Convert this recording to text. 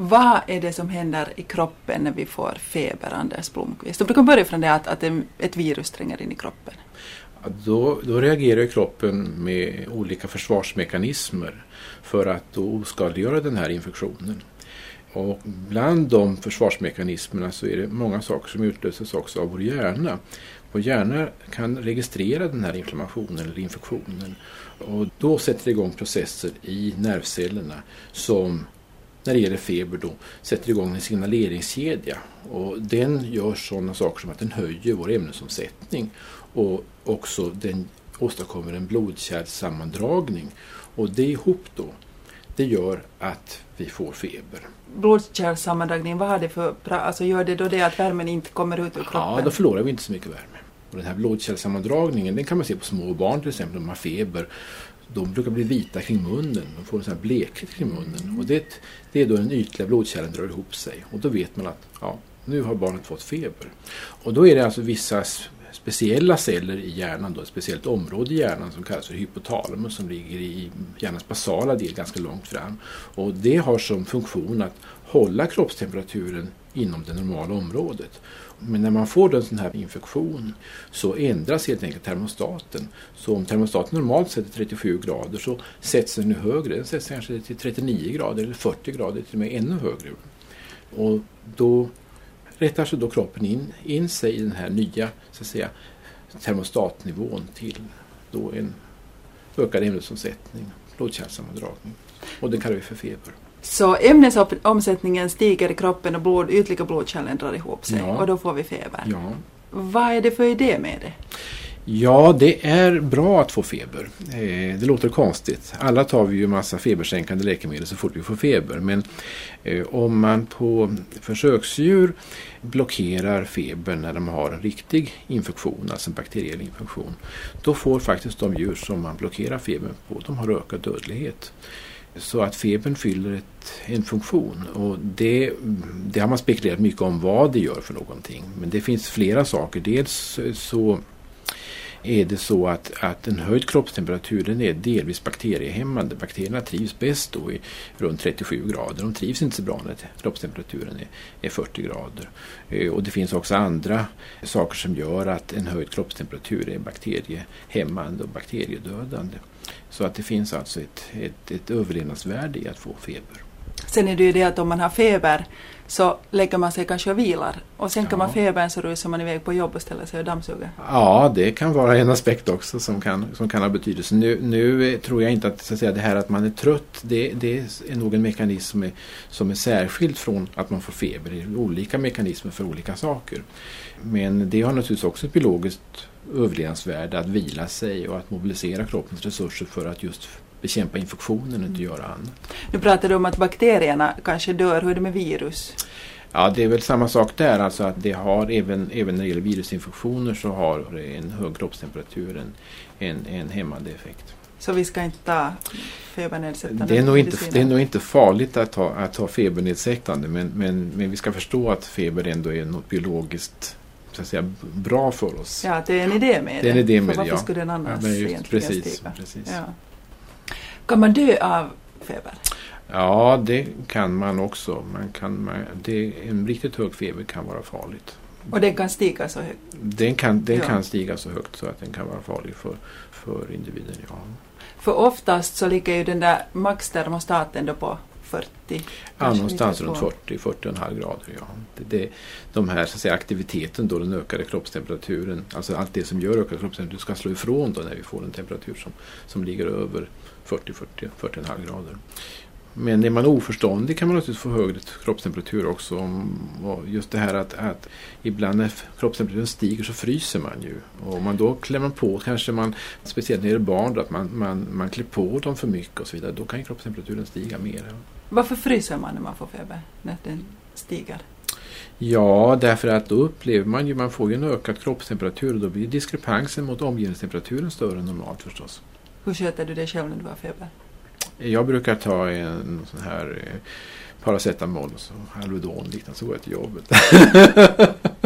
Vad är det som händer i kroppen när vi får feber, Anders Blomqvist? Du kan börja från det att, att ett virus tränger in i kroppen. Då, då reagerar kroppen med olika försvarsmekanismer för att då oskadliggöra den här infektionen. Och bland de försvarsmekanismerna så är det många saker som utlöses också av vår hjärna. Vår hjärna kan registrera den här inflammationen eller infektionen och då sätter det igång processer i nervcellerna som när det gäller feber då sätter igång en signaleringskedja och den gör sådana saker som att den höjer vår ämnesomsättning och också den åstadkommer en blodkärlssammandragning och det ihop då det gör att vi får feber. Blodkärlssammandragning, vad har det för, alltså gör det då det att värmen inte kommer ut ur kroppen? Ja, då förlorar vi inte så mycket värme. Och den här blodkärlssammandragningen den kan man se på små barn till exempel, de har feber. De brukar bli vita kring munnen, de får en sån här blekhet kring munnen. Och det, det är då den ytliga blodkärlen drar ihop sig och då vet man att ja, nu har barnet fått feber. Och då är det alltså vissa speciella celler i hjärnan, då, ett speciellt område i hjärnan som kallas för hypotalamus som ligger i hjärnans basala del ganska långt fram. Och det har som funktion att hålla kroppstemperaturen inom det normala området. Men när man får en sån här infektion så ändras helt enkelt termostaten. Så om termostaten normalt sett är 37 grader så sätts den nu högre. Den sätts kanske till 39 grader eller 40 grader, till och med ännu högre. Och då rättar sig då kroppen in, in sig i den här nya så att säga, termostatnivån till då en ökad ämnesomsättning, blodkärlsammandragning, Och det kallar vi för feber. Så ämnesomsättningen stiger i kroppen och blod, ytliga blodkärlen drar ihop sig ja. och då får vi feber. Ja. Vad är det för idé med det? Ja, det är bra att få feber. Eh, det låter konstigt. Alla tar vi ju massa febersänkande läkemedel så fort vi får feber. Men eh, om man på försöksdjur blockerar febern när de har en riktig infektion, alltså en bakteriell infektion, då får faktiskt de djur som man blockerar febern på, de har ökad dödlighet. Så att febern fyller ett, en funktion och det, det har man spekulerat mycket om vad det gör för någonting. Men det finns flera saker. Dels så är det så att, att en höjd kroppstemperatur den är delvis bakteriehämmande. Bakterierna trivs bäst då i runt 37 grader. De trivs inte så bra när kroppstemperaturen är, är 40 grader. Eh, och det finns också andra saker som gör att en höjd kroppstemperatur är bakteriehämmande och bakteriedödande. Så att det finns alltså ett, ett, ett överlevnadsvärde i att få feber. Sen är det ju det att om man har feber så lägger man sig kanske och vilar och sänker ja. man febern så rusar man iväg på jobb och ställer sig och dammsuger. Ja, det kan vara en aspekt också som kan, som kan ha betydelse. Nu, nu tror jag inte att, så att säga, det här att man är trött det, det är nog en mekanism som är, som är särskild från att man får feber. Det är olika mekanismer för olika saker. Men det har naturligtvis också ett biologiskt överlevnadsvärde att vila sig och att mobilisera kroppens resurser för att just bekämpa infektionen och inte göra annat. Nu pratar du om att bakterierna kanske dör. Hur är det med virus? Ja, det är väl samma sak där. Alltså att det har även, även när det gäller virusinfektioner så har en hög kroppstemperatur en, en, en hämmande effekt. Så vi ska inte ta febernedsättande det är nog inte, Det är nog inte farligt att ta, att ta febernedsättande men, men, men vi ska förstå att feber ändå är något biologiskt så att säga, bra för oss. Ja, det är en idé med det. det. En idé med för varför ja. skulle den annars ja, egentligen precis, stiga? Precis. Ja. Kan man dö av feber? Ja, det kan man också. Man kan, det, en riktigt hög feber kan vara farligt. Och den kan stiga så högt? Den kan, den ja. kan stiga så högt så att den kan vara farlig för, för individen, ja. För oftast så ligger ju den där maxtermostaten då på 40? Ja, någonstans runt 40, 40,5 grader. Ja. Det, det, de här så att säga, aktiviteten, då, den ökade kroppstemperaturen, alltså allt det som gör ökad kroppstemperatur ska slå ifrån då när vi får en temperatur som, som ligger över 40, 40, 40,5 grader. Men är man oförståndig kan man naturligtvis få högre kroppstemperatur också. just det här att, att ibland när kroppstemperaturen stiger så fryser man ju. Och om man då klämmer på, kanske man, speciellt när det är barn, att man, man, man klär på dem för mycket och så vidare. Då kan kroppstemperaturen stiga mer. Varför fryser man när man får feber? När den stiger? Ja, därför att då upplever man ju, man får ju en ökad kroppstemperatur och då blir diskrepansen mot omgivningstemperaturen större än normalt förstås. Hur sköter du dig själv när du har feber? Jag brukar ta en sån här eh, paracetamol och så Alvedon liknande så går jag till jobbet.